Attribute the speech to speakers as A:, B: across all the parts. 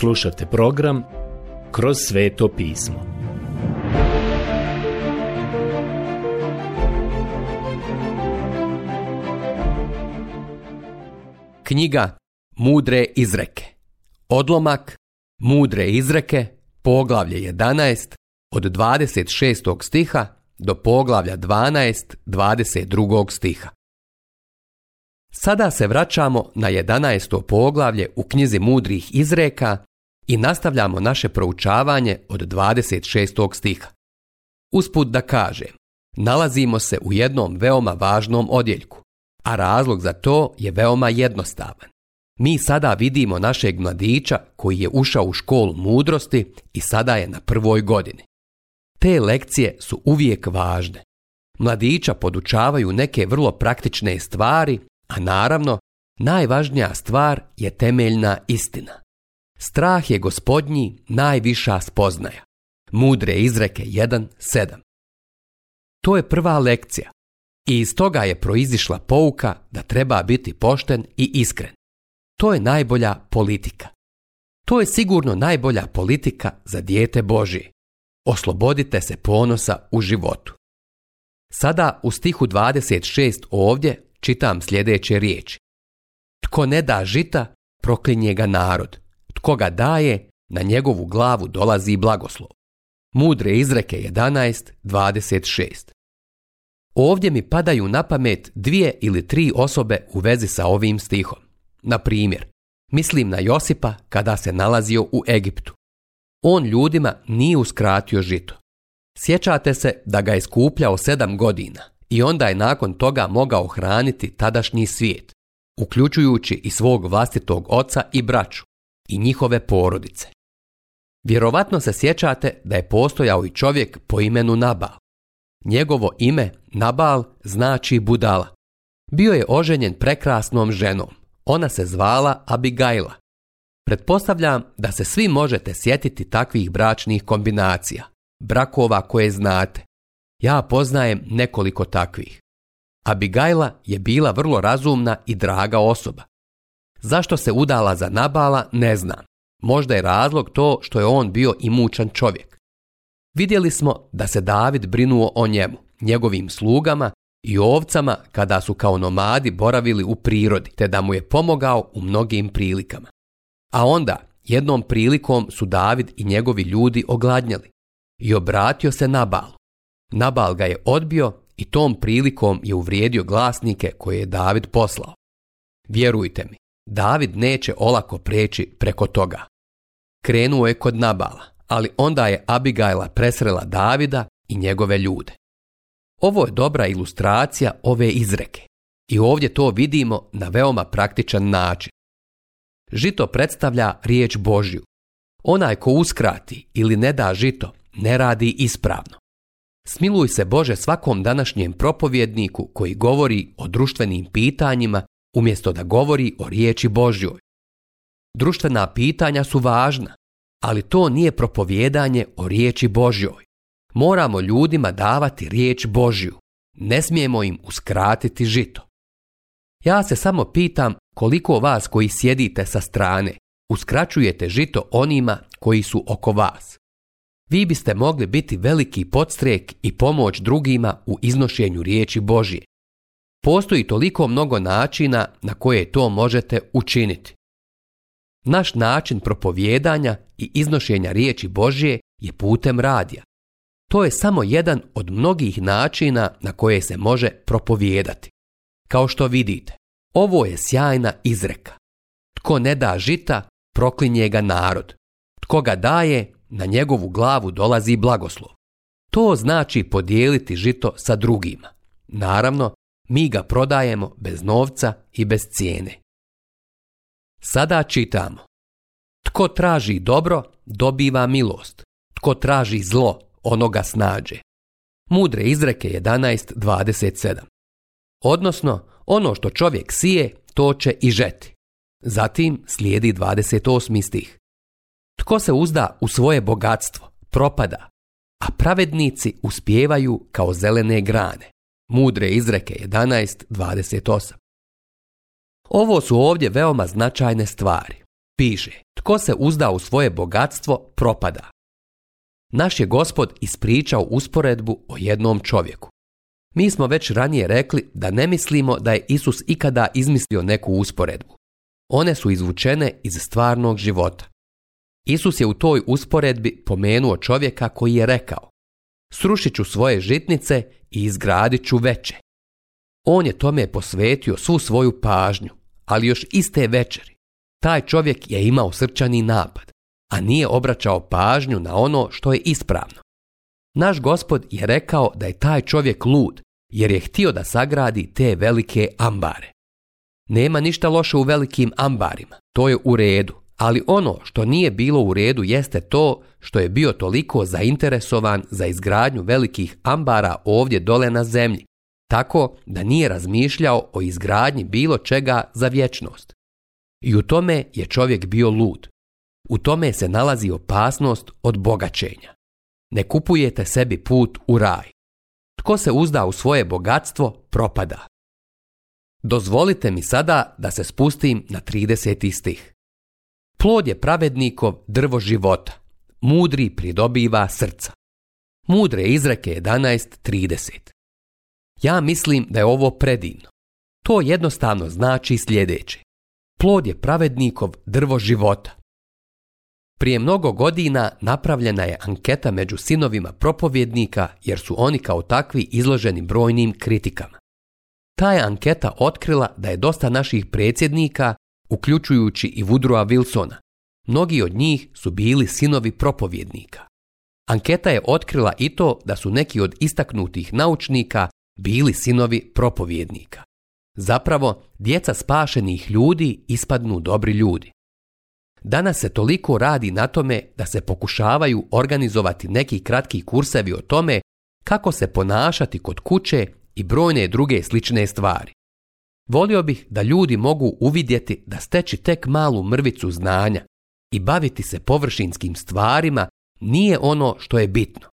A: Slušate program Kroz sveto pismo. Knjiga Mudre izreke. Odlomak Mudre izreke, poglavlje 11 od 26. stiha do poglavlja 12 22. stiha. Sada se vraćamo na 11. poglavlje u knjizi Mudrih izreka i nastavljamo naše proučavanje od 26. stiha. Usput da kaže, nalazimo se u jednom veoma važnom odjeljku, a razlog za to je veoma jednostavan. Mi sada vidimo našeg mladića koji je ušao u školu mudrosti i sada je na prvoj godini. Te lekcije su uvijek važne. Mladića podučavaju neke vrlo praktične stvari, a naravno najvažnija stvar je temeljna istina. Strah je gospodnji najviša spoznaja. Mudre izreke 1.7. To je prva lekcija i iz toga je proizišla pouka da treba biti pošten i iskren. To je najbolja politika. To je sigurno najbolja politika za dijete Božije. Oslobodite se ponosa u životu. Sada u stihu 26 ovdje čitam sljedeće riječi. Tko ne da žita, proklinje ga narod, tko ga daje, na njegovu glavu dolazi blagoslov. Mudre izreke 11.26 Ovdje mi padaju na pamet dvije ili tri osobe u vezi sa ovim stihom. Na primjer, mislim na Josipa kada se nalazio u Egiptu. On ljudima nije uskratio žito. Sjećate se da ga je skupljao sedam godina i onda je nakon toga mogao hraniti tadašnji svijet, uključujući i svog vlastitog oca i braću i njihove porodice. Vjerovatno se sjećate da je postojao i čovjek po imenu Nabal. Njegovo ime Nabal znači budala. Bio je oženjen prekrasnom ženom. Ona se zvala Abigaila. Pretpostavljam da se svi možete sjetiti takvih bračnih kombinacija, brakova koje znate. Ja poznajem nekoliko takvih. Abigaila je bila vrlo razumna i draga osoba. Zašto se udala za nabala, ne znam. Možda je razlog to što je on bio imućan čovjek. Vidjeli smo da se David brinuo o njemu, njegovim slugama i ovcama kada su kao nomadi boravili u prirodi, te da mu je pomogao u mnogim prilikama. A onda, jednom prilikom su David i njegovi ljudi ogladnjali i obratio se Nabalu. Nabal ga je odbio i tom prilikom je uvrijedio glasnike koje je David poslao. Vjerujte mi, David neće olako prijeći preko toga. Krenuo je kod Nabala, ali onda je Abigaila presrela Davida i njegove ljude. Ovo je dobra ilustracija ove izreke i ovdje to vidimo na veoma praktičan način. Žito predstavlja riječ Božju. Onaj ko uskrati ili ne da žito, ne radi ispravno. Smiluj se Bože svakom današnjem propovjedniku koji govori o društvenim pitanjima umjesto da govori o riječi Božjoj. Društvena pitanja su važna, ali to nije propovjedanje o riječi Božjoj. Moramo ljudima davati riječ Božju. Ne smijemo im uskratiti žito. Ja se samo pitam koliko vas koji sjedite sa strane uskraćujete žito onima koji su oko vas. Vi biste mogli biti veliki podstrek i pomoć drugima u iznošenju riječi Božje. Postoji toliko mnogo načina na koje to možete učiniti. Naš način propovjedanja i iznošenja riječi Božje je putem radija. To je samo jedan od mnogih načina na koje se može propovijedati. Kao što vidite, ovo je sjajna izreka. Tko ne da žita, proklinje ga narod. Tko ga daje, na njegovu glavu dolazi blagoslov. To znači podijeliti žito sa drugima. Naravno, mi ga prodajemo bez novca i bez cijene. Sada čitamo. Tko traži dobro, dobiva milost. Tko traži zlo, ono ga snađe. Mudre izreke 11.27. Odnosno, ono što čovjek sije, to će i žeti. Zatim slijedi 28. stih. Tko se uzda u svoje bogatstvo, propada, a pravednici uspijevaju kao zelene grane. Mudre izreke 11.28. Ovo su ovdje veoma značajne stvari. Piše, tko se uzda u svoje bogatstvo, propada. Naš je gospod ispričao usporedbu o jednom čovjeku. Mi smo već ranije rekli da ne mislimo da je Isus ikada izmislio neku usporedbu. One su izvučene iz stvarnog života. Isus je u toj usporedbi pomenuo čovjeka koji je rekao srušit ću svoje žitnice i izgradit ću veće. On je tome posvetio svu svoju pažnju, ali još iste večeri. Taj čovjek je imao srčani napad, a nije obraćao pažnju na ono što je ispravno. Naš gospod je rekao da je taj čovjek lud, jer je htio da sagradi te velike ambare. Nema ništa loše u velikim ambarima, to je u redu, ali ono što nije bilo u redu jeste to što je bio toliko zainteresovan za izgradnju velikih ambara ovdje dole na zemlji, tako da nije razmišljao o izgradnji bilo čega za vječnost. I u tome je čovjek bio lud. U tome se nalazi opasnost od bogaćenja. Ne kupujete sebi put u raj. Tko se uzda u svoje bogatstvo, propada. Dozvolite mi sada da se spustim na 30. stih. Plod je pravednikov drvo života. Mudri pridobiva srca. Mudre izreke 11.30. Ja mislim da je ovo predivno. To jednostavno znači sljedeće. Plod je pravednikov drvo života. Prije mnogo godina napravljena je anketa među sinovima propovjednika jer su oni kao takvi izloženi brojnim kritikama. Ta je anketa otkrila da je dosta naših predsjednika uključujući i Woodrowa Wilsona. Mnogi od njih su bili sinovi propovjednika. Anketa je otkrila i to da su neki od istaknutih naučnika bili sinovi propovjednika. Zapravo, djeca spašenih ljudi ispadnu dobri ljudi. Danas se toliko radi na tome da se pokušavaju organizovati neki kratki kursevi o tome kako se ponašati kod kuće i brojne druge slične stvari. Volio bih da ljudi mogu uvidjeti da steći tek malu mrvicu znanja i baviti se površinskim stvarima nije ono što je bitno.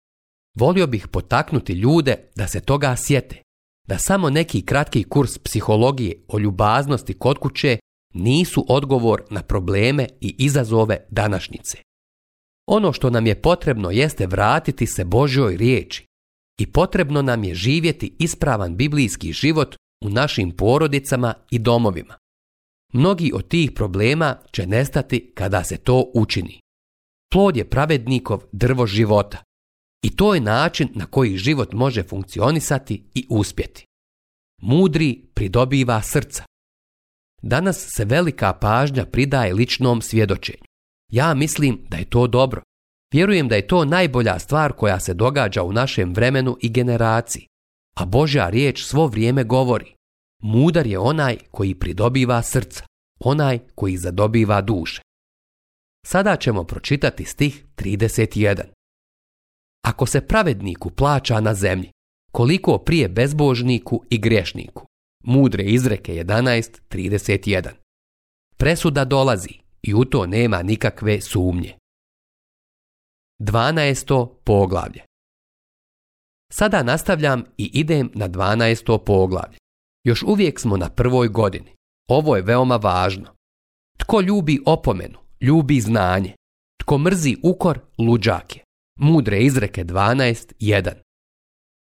A: Volio bih potaknuti ljude da se toga sjete, da samo neki kratki kurs psihologije o ljubaznosti kod kuće nisu odgovor na probleme i izazove današnjice. Ono što nam je potrebno jeste vratiti se Božoj riječi i potrebno nam je živjeti ispravan biblijski život u našim porodicama i domovima. Mnogi od tih problema će nestati kada se to učini. Plod je pravednikov drvo života. I to je način na koji život može funkcionisati i uspjeti. Mudri pridobiva srca. Danas se velika pažnja pridaje ličnom svjedočenju. Ja mislim da je to dobro. Vjerujem da je to najbolja stvar koja se događa u našem vremenu i generaciji a Božja riječ svo vrijeme govori. Mudar je onaj koji pridobiva srca, onaj koji zadobiva duše. Sada ćemo pročitati stih 31. Ako se pravedniku plaća na zemlji, koliko prije bezbožniku i grešniku? Mudre izreke 11.31. Presuda dolazi i u to nema nikakve sumnje. 12. poglavlje Sada nastavljam i idem na 12. poglavlje. Još uvijek smo na prvoj godini. Ovo je veoma važno. Tko ljubi opomenu, ljubi znanje. Tko mrzi ukor, luđak je. Mudre izreke 12.1.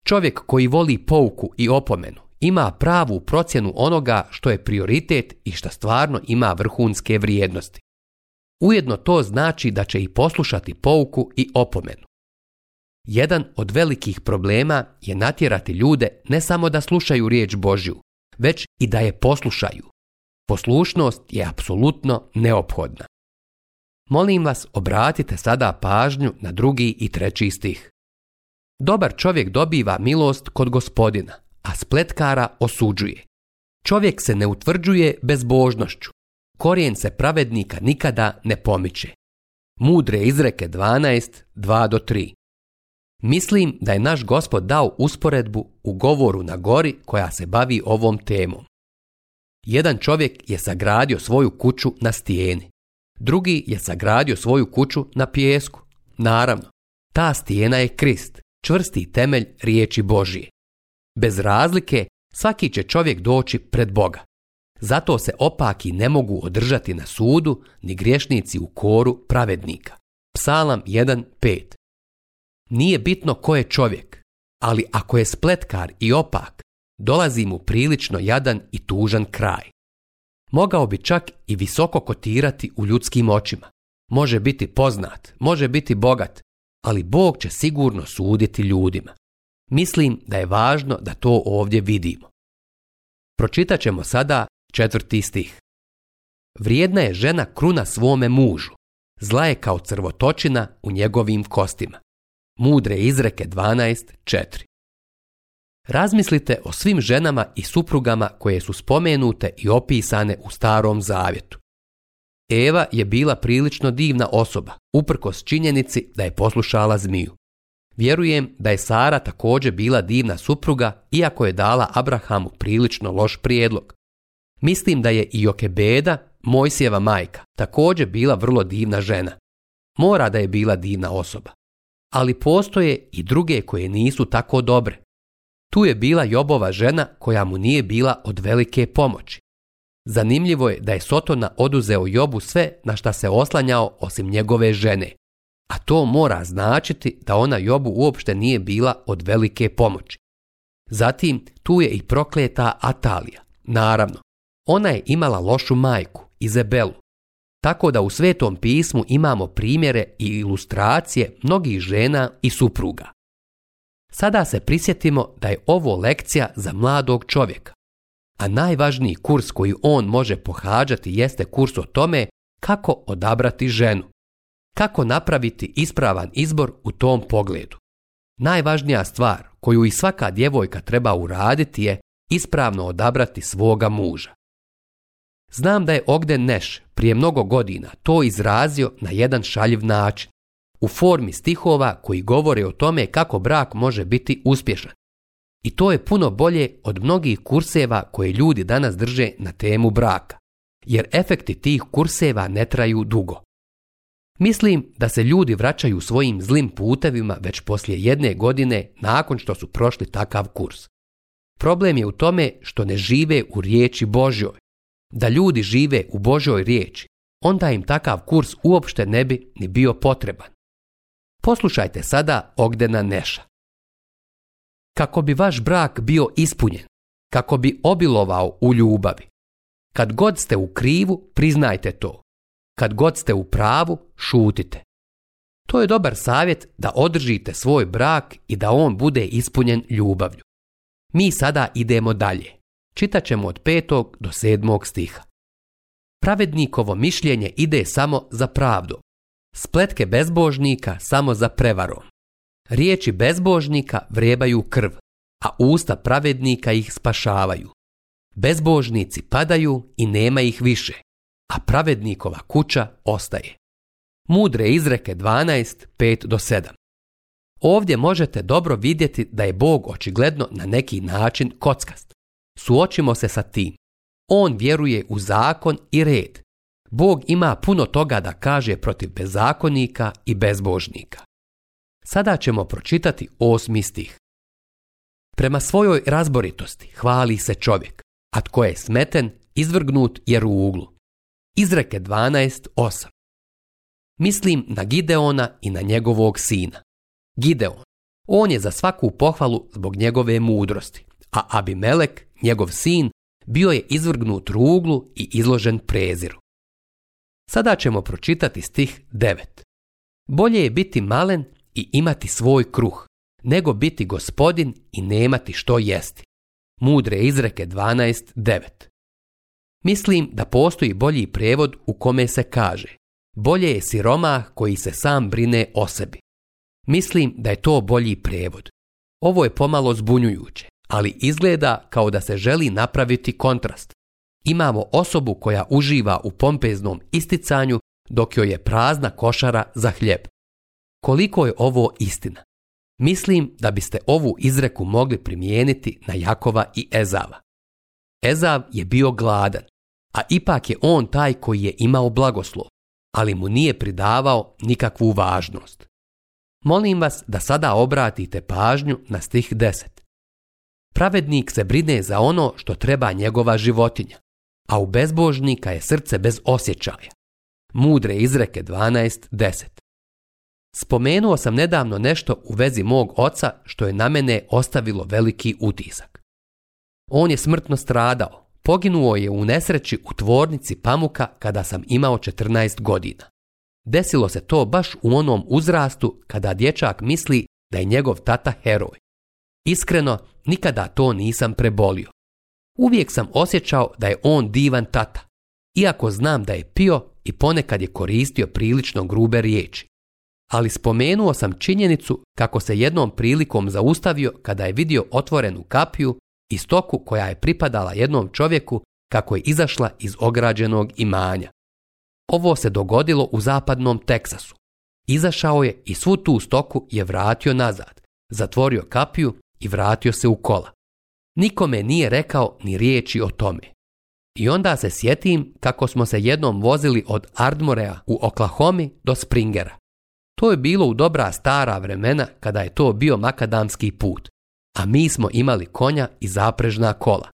A: Čovjek koji voli pouku i opomenu ima pravu procjenu onoga što je prioritet i što stvarno ima vrhunske vrijednosti. Ujedno to znači da će i poslušati pouku i opomenu. Jedan od velikih problema je natjerati ljude ne samo da slušaju riječ Božju, već i da je poslušaju. Poslušnost je apsolutno neophodna. Molim vas, obratite sada pažnju na drugi i treći stih. Dobar čovjek dobiva milost kod gospodina, a spletkara osuđuje. Čovjek se ne utvrđuje bezbožnošću. Korijen se pravednika nikada ne pomiče. Mudre izreke 12, 2 do 3. Mislim da je naš gospod dao usporedbu u govoru na gori koja se bavi ovom temom. Jedan čovjek je sagradio svoju kuću na stijeni. Drugi je sagradio svoju kuću na pijesku. Naravno, ta stijena je krist, čvrsti temelj riječi Božije. Bez razlike, svaki će čovjek doći pred Boga. Zato se opaki ne mogu održati na sudu, ni griješnici u koru pravednika. Psalam 1.5 nije bitno ko je čovjek, ali ako je spletkar i opak, dolazi mu prilično jadan i tužan kraj. Mogao bi čak i visoko kotirati u ljudskim očima. Može biti poznat, može biti bogat, ali Bog će sigurno suditi ljudima. Mislim da je važno da to ovdje vidimo. Pročitat ćemo sada četvrti stih. Vrijedna je žena kruna svome mužu, zla je kao crvotočina u njegovim kostima. Mudre izreke 12.4 Razmislite o svim ženama i suprugama koje su spomenute i opisane u starom zavjetu. Eva je bila prilično divna osoba, uprkos činjenici da je poslušala zmiju. Vjerujem da je Sara također bila divna supruga, iako je dala Abrahamu prilično loš prijedlog. Mislim da je i Jokebeda, Mojsijeva majka, također bila vrlo divna žena. Mora da je bila divna osoba ali postoje i druge koje nisu tako dobre. Tu je bila Jobova žena koja mu nije bila od velike pomoći. Zanimljivo je da je Sotona oduzeo Jobu sve na šta se oslanjao osim njegove žene. A to mora značiti da ona Jobu uopšte nije bila od velike pomoći. Zatim tu je i prokleta Atalija. Naravno, ona je imala lošu majku, Izebelu, tako da u Svetom pismu imamo primjere i ilustracije mnogih žena i supruga. Sada se prisjetimo da je ovo lekcija za mladog čovjeka. A najvažniji kurs koji on može pohađati jeste kurs o tome kako odabrati ženu. Kako napraviti ispravan izbor u tom pogledu. Najvažnija stvar koju i svaka djevojka treba uraditi je ispravno odabrati svoga muža. Znam da je Ogden Neš prije mnogo godina to izrazio na jedan šaljiv način, u formi stihova koji govore o tome kako brak može biti uspješan. I to je puno bolje od mnogih kurseva koje ljudi danas drže na temu braka, jer efekti tih kurseva ne traju dugo. Mislim da se ljudi vraćaju svojim zlim putevima već poslije jedne godine nakon što su prošli takav kurs. Problem je u tome što ne žive u riječi Božjoj, da ljudi žive u Božoj riječi, onda im takav kurs uopšte ne bi ni bio potreban. Poslušajte sada Ogdena Neša. Kako bi vaš brak bio ispunjen, kako bi obilovao u ljubavi. Kad god ste u krivu, priznajte to. Kad god ste u pravu, šutite. To je dobar savjet da održite svoj brak i da on bude ispunjen ljubavlju. Mi sada idemo dalje. Čitat ćemo od petog do sedmog stiha. Pravednikovo mišljenje ide samo za pravdu. Spletke bezbožnika samo za prevarom. Riječi bezbožnika vrebaju krv, a usta pravednika ih spašavaju. Bezbožnici padaju i nema ih više, a pravednikova kuća ostaje. Mudre izreke 125 do 7. Ovdje možete dobro vidjeti da je Bog očigledno na neki način kockast. Suočimo se sa tim. On vjeruje u zakon i red. Bog ima puno toga da kaže protiv bezakonika i bezbožnika. Sada ćemo pročitati osmi stih. Prema svojoj razboritosti hvali se čovjek, a tko je smeten, izvrgnut jer u uglu. Izreke 12.8 Mislim na Gideona i na njegovog sina. Gideon. On je za svaku pohvalu zbog njegove mudrosti, a Abimelek Njegov sin bio je izvrgnut ruglu i izložen preziru. Sada ćemo pročitati stih 9. Bolje je biti malen i imati svoj kruh, nego biti gospodin i nemati što jesti. Mudre izreke 12.9. Mislim da postoji bolji prevod u kome se kaže bolje je siromah koji se sam brine o sebi. Mislim da je to bolji prevod. Ovo je pomalo zbunjujuće ali izgleda kao da se želi napraviti kontrast. Imamo osobu koja uživa u pompeznom isticanju dok joj je prazna košara za hljeb. Koliko je ovo istina? Mislim da biste ovu izreku mogli primijeniti na Jakova i Ezava. Ezav je bio gladan, a ipak je on taj koji je imao blagoslov, ali mu nije pridavao nikakvu važnost. Molim vas da sada obratite pažnju na stih deset. Pravednik se brine za ono što treba njegova životinja, a u bezbožnika je srce bez osjećaja. Mudre izreke 12.10 Spomenuo sam nedavno nešto u vezi mog oca što je na mene ostavilo veliki utisak. On je smrtno stradao, poginuo je u nesreći u tvornici pamuka kada sam imao 14 godina. Desilo se to baš u onom uzrastu kada dječak misli da je njegov tata heroj. Iskreno, nikada to nisam prebolio. Uvijek sam osjećao da je on divan tata, iako znam da je pio i ponekad je koristio prilično grube riječi. Ali spomenuo sam činjenicu kako se jednom prilikom zaustavio kada je vidio otvorenu kapiju i stoku koja je pripadala jednom čovjeku kako je izašla iz ograđenog imanja. Ovo se dogodilo u zapadnom Teksasu. Izašao je i svu tu stoku je vratio nazad, zatvorio kapiju i vratio se u kola. Nikome nije rekao ni riječi o tome. I onda se sjetim kako smo se jednom vozili od Ardmorea u Oklahomi do Springera. To je bilo u dobra stara vremena kada je to bio makadamski put, a mi smo imali konja i zaprežna kola.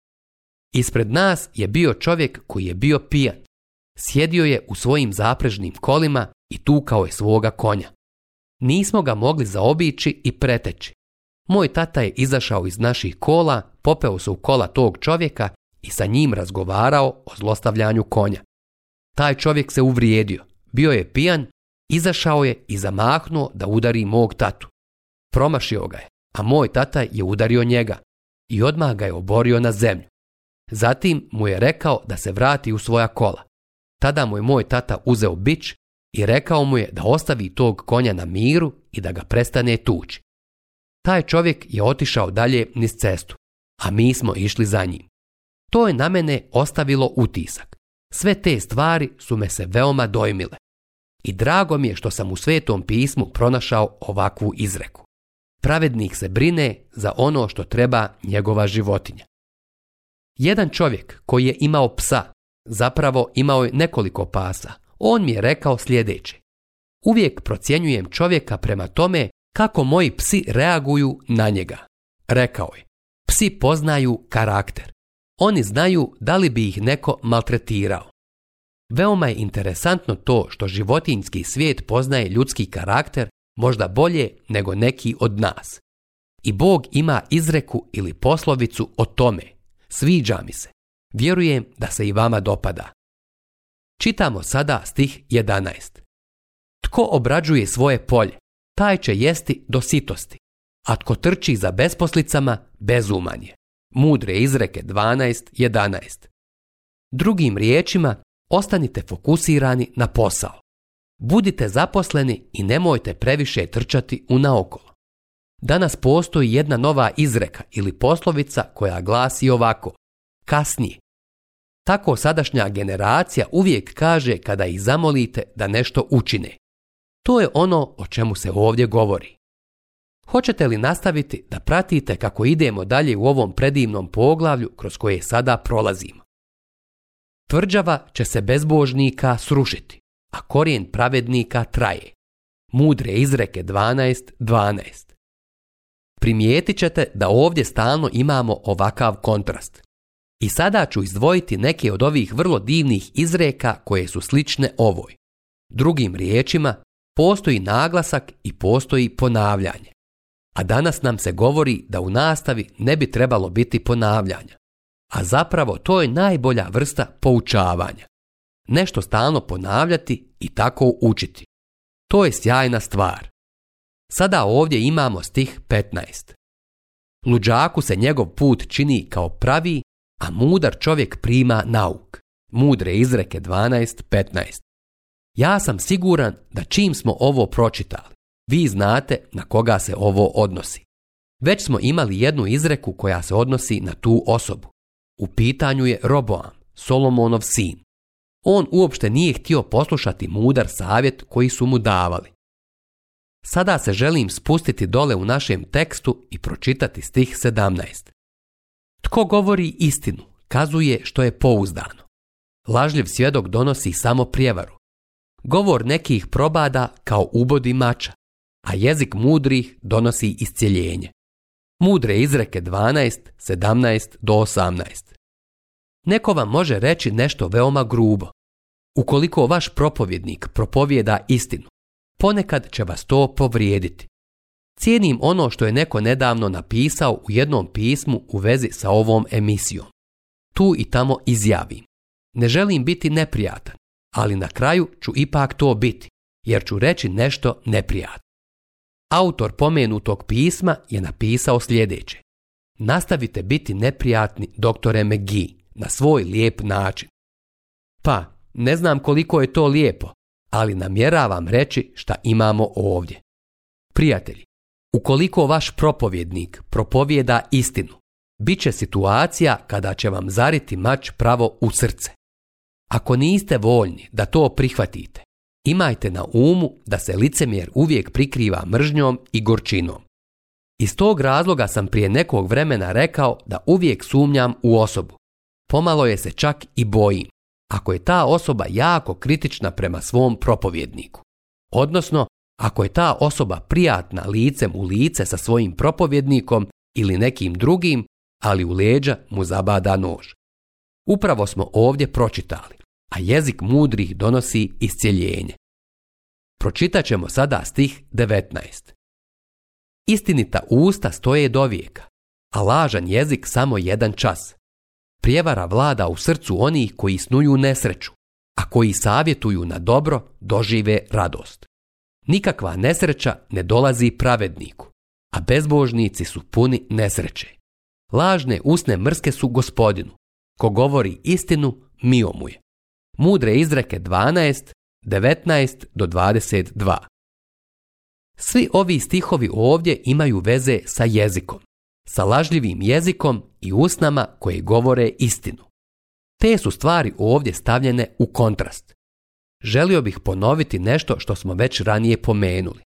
A: Ispred nas je bio čovjek koji je bio pijan. Sjedio je u svojim zaprežnim kolima i tukao je svoga konja. Nismo ga mogli zaobići i preteći. Moj tata je izašao iz naših kola, popeo se u kola tog čovjeka i sa njim razgovarao o zlostavljanju konja. Taj čovjek se uvrijedio, bio je pijan, izašao je i zamahnuo da udari mog tatu. Promašio ga je, a moj tata je udario njega i odmah ga je oborio na zemlju. Zatim mu je rekao da se vrati u svoja kola. Tada mu je moj tata uzeo bić i rekao mu je da ostavi tog konja na miru i da ga prestane tući taj čovjek je otišao dalje niz cestu, a mi smo išli za njim. To je na mene ostavilo utisak. Sve te stvari su me se veoma dojmile. I drago mi je što sam u svetom pismu pronašao ovakvu izreku. Pravednik se brine za ono što treba njegova životinja. Jedan čovjek koji je imao psa, zapravo imao je nekoliko pasa, on mi je rekao sljedeće. Uvijek procjenjujem čovjeka prema tome kako moji psi reaguju na njega. Rekao je, psi poznaju karakter. Oni znaju da li bi ih neko maltretirao. Veoma je interesantno to što životinjski svijet poznaje ljudski karakter možda bolje nego neki od nas. I Bog ima izreku ili poslovicu o tome. Sviđa mi se. Vjerujem da se i vama dopada. Čitamo sada stih 11. Tko obrađuje svoje polje, taj će jesti do sitosti, a tko trči za besposlicama, bezumanje. Mudre izreke 12.11. Drugim riječima, ostanite fokusirani na posao. Budite zaposleni i nemojte previše trčati u naokolo. Danas postoji jedna nova izreka ili poslovica koja glasi ovako. Kasnije. Tako sadašnja generacija uvijek kaže kada ih zamolite da nešto učine. To je ono o čemu se ovdje govori. Hoćete li nastaviti da pratite kako idemo dalje u ovom predivnom poglavlju kroz koje sada prolazimo? Tvrđava će se bezbožnika srušiti, a korijen pravednika traje. Mudre izreke 12.12. 12. Primijetit ćete da ovdje stalno imamo ovakav kontrast. I sada ću izdvojiti neke od ovih vrlo divnih izreka koje su slične ovoj. Drugim riječima, Postoji naglasak i postoji ponavljanje. A danas nam se govori da u nastavi ne bi trebalo biti ponavljanja. A zapravo to je najbolja vrsta poučavanja. Nešto stalno ponavljati i tako učiti. To je sjajna stvar. Sada ovdje imamo stih 15. Luđaku se njegov put čini kao pravi, a mudar čovjek prima nauk. Mudre izreke 12.15. Ja sam siguran da čim smo ovo pročitali, vi znate na koga se ovo odnosi. Već smo imali jednu izreku koja se odnosi na tu osobu. U pitanju je Roboam, Solomonov sin. On uopšte nije htio poslušati mudar savjet koji su mu davali. Sada se želim spustiti dole u našem tekstu i pročitati stih 17. Tko govori istinu, kazuje što je pouzdano. Lažljiv svjedok donosi samo prijevaru. Govor nekih probada kao ubodi mača, a jezik mudrih donosi iscjeljenje. Mudre izreke 12, 17 do 18. Neko vam može reći nešto veoma grubo. Ukoliko vaš propovjednik propovjeda istinu, ponekad će vas to povrijediti. Cijenim ono što je neko nedavno napisao u jednom pismu u vezi sa ovom emisijom. Tu i tamo izjavim. Ne želim biti neprijatan, ali na kraju ću ipak to biti, jer ću reći nešto neprijatno. Autor pomenutog pisma je napisao sljedeće. Nastavite biti neprijatni, doktore McGee, na svoj lijep način. Pa, ne znam koliko je to lijepo, ali namjeravam reći šta imamo ovdje. Prijatelji, ukoliko vaš propovjednik propovjeda istinu, bit će situacija kada će vam zariti mač pravo u srce. Ako niste voljni da to prihvatite, imajte na umu da se licemjer uvijek prikriva mržnjom i gorčinom. Iz tog razloga sam prije nekog vremena rekao da uvijek sumnjam u osobu. Pomalo je se čak i bojim, ako je ta osoba jako kritična prema svom propovjedniku. Odnosno, ako je ta osoba prijatna licem u lice sa svojim propovjednikom ili nekim drugim, ali u leđa mu zabada nož. Upravo smo ovdje pročitali a jezik mudrih donosi iscjeljenje. Pročitat ćemo sada stih 19. Istinita usta stoje do vijeka, a lažan jezik samo jedan čas. Prijevara vlada u srcu onih koji snuju nesreću, a koji savjetuju na dobro dožive radost. Nikakva nesreća ne dolazi pravedniku, a bezbožnici su puni nesreće. Lažne usne mrske su gospodinu, ko govori istinu, mio mu je. Mudre izreke 12, 19 do 22. Svi ovi stihovi ovdje imaju veze sa jezikom, sa lažljivim jezikom i usnama koje govore istinu. Te su stvari ovdje stavljene u kontrast. Želio bih ponoviti nešto što smo već ranije pomenuli.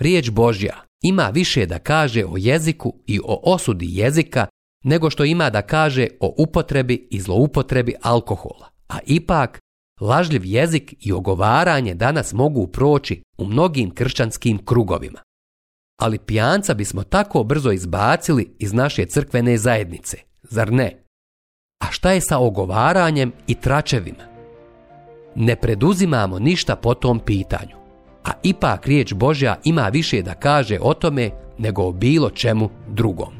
A: Riječ Božja ima više da kaže o jeziku i o osudi jezika nego što ima da kaže o upotrebi i zloupotrebi alkohola, a ipak lažljiv jezik i ogovaranje danas mogu proći u mnogim kršćanskim krugovima. Ali pijanca bismo tako brzo izbacili iz naše crkvene zajednice, zar ne? A šta je sa ogovaranjem i tračevima? Ne preduzimamo ništa po tom pitanju, a ipak riječ Božja ima više da kaže o tome nego o bilo čemu drugom.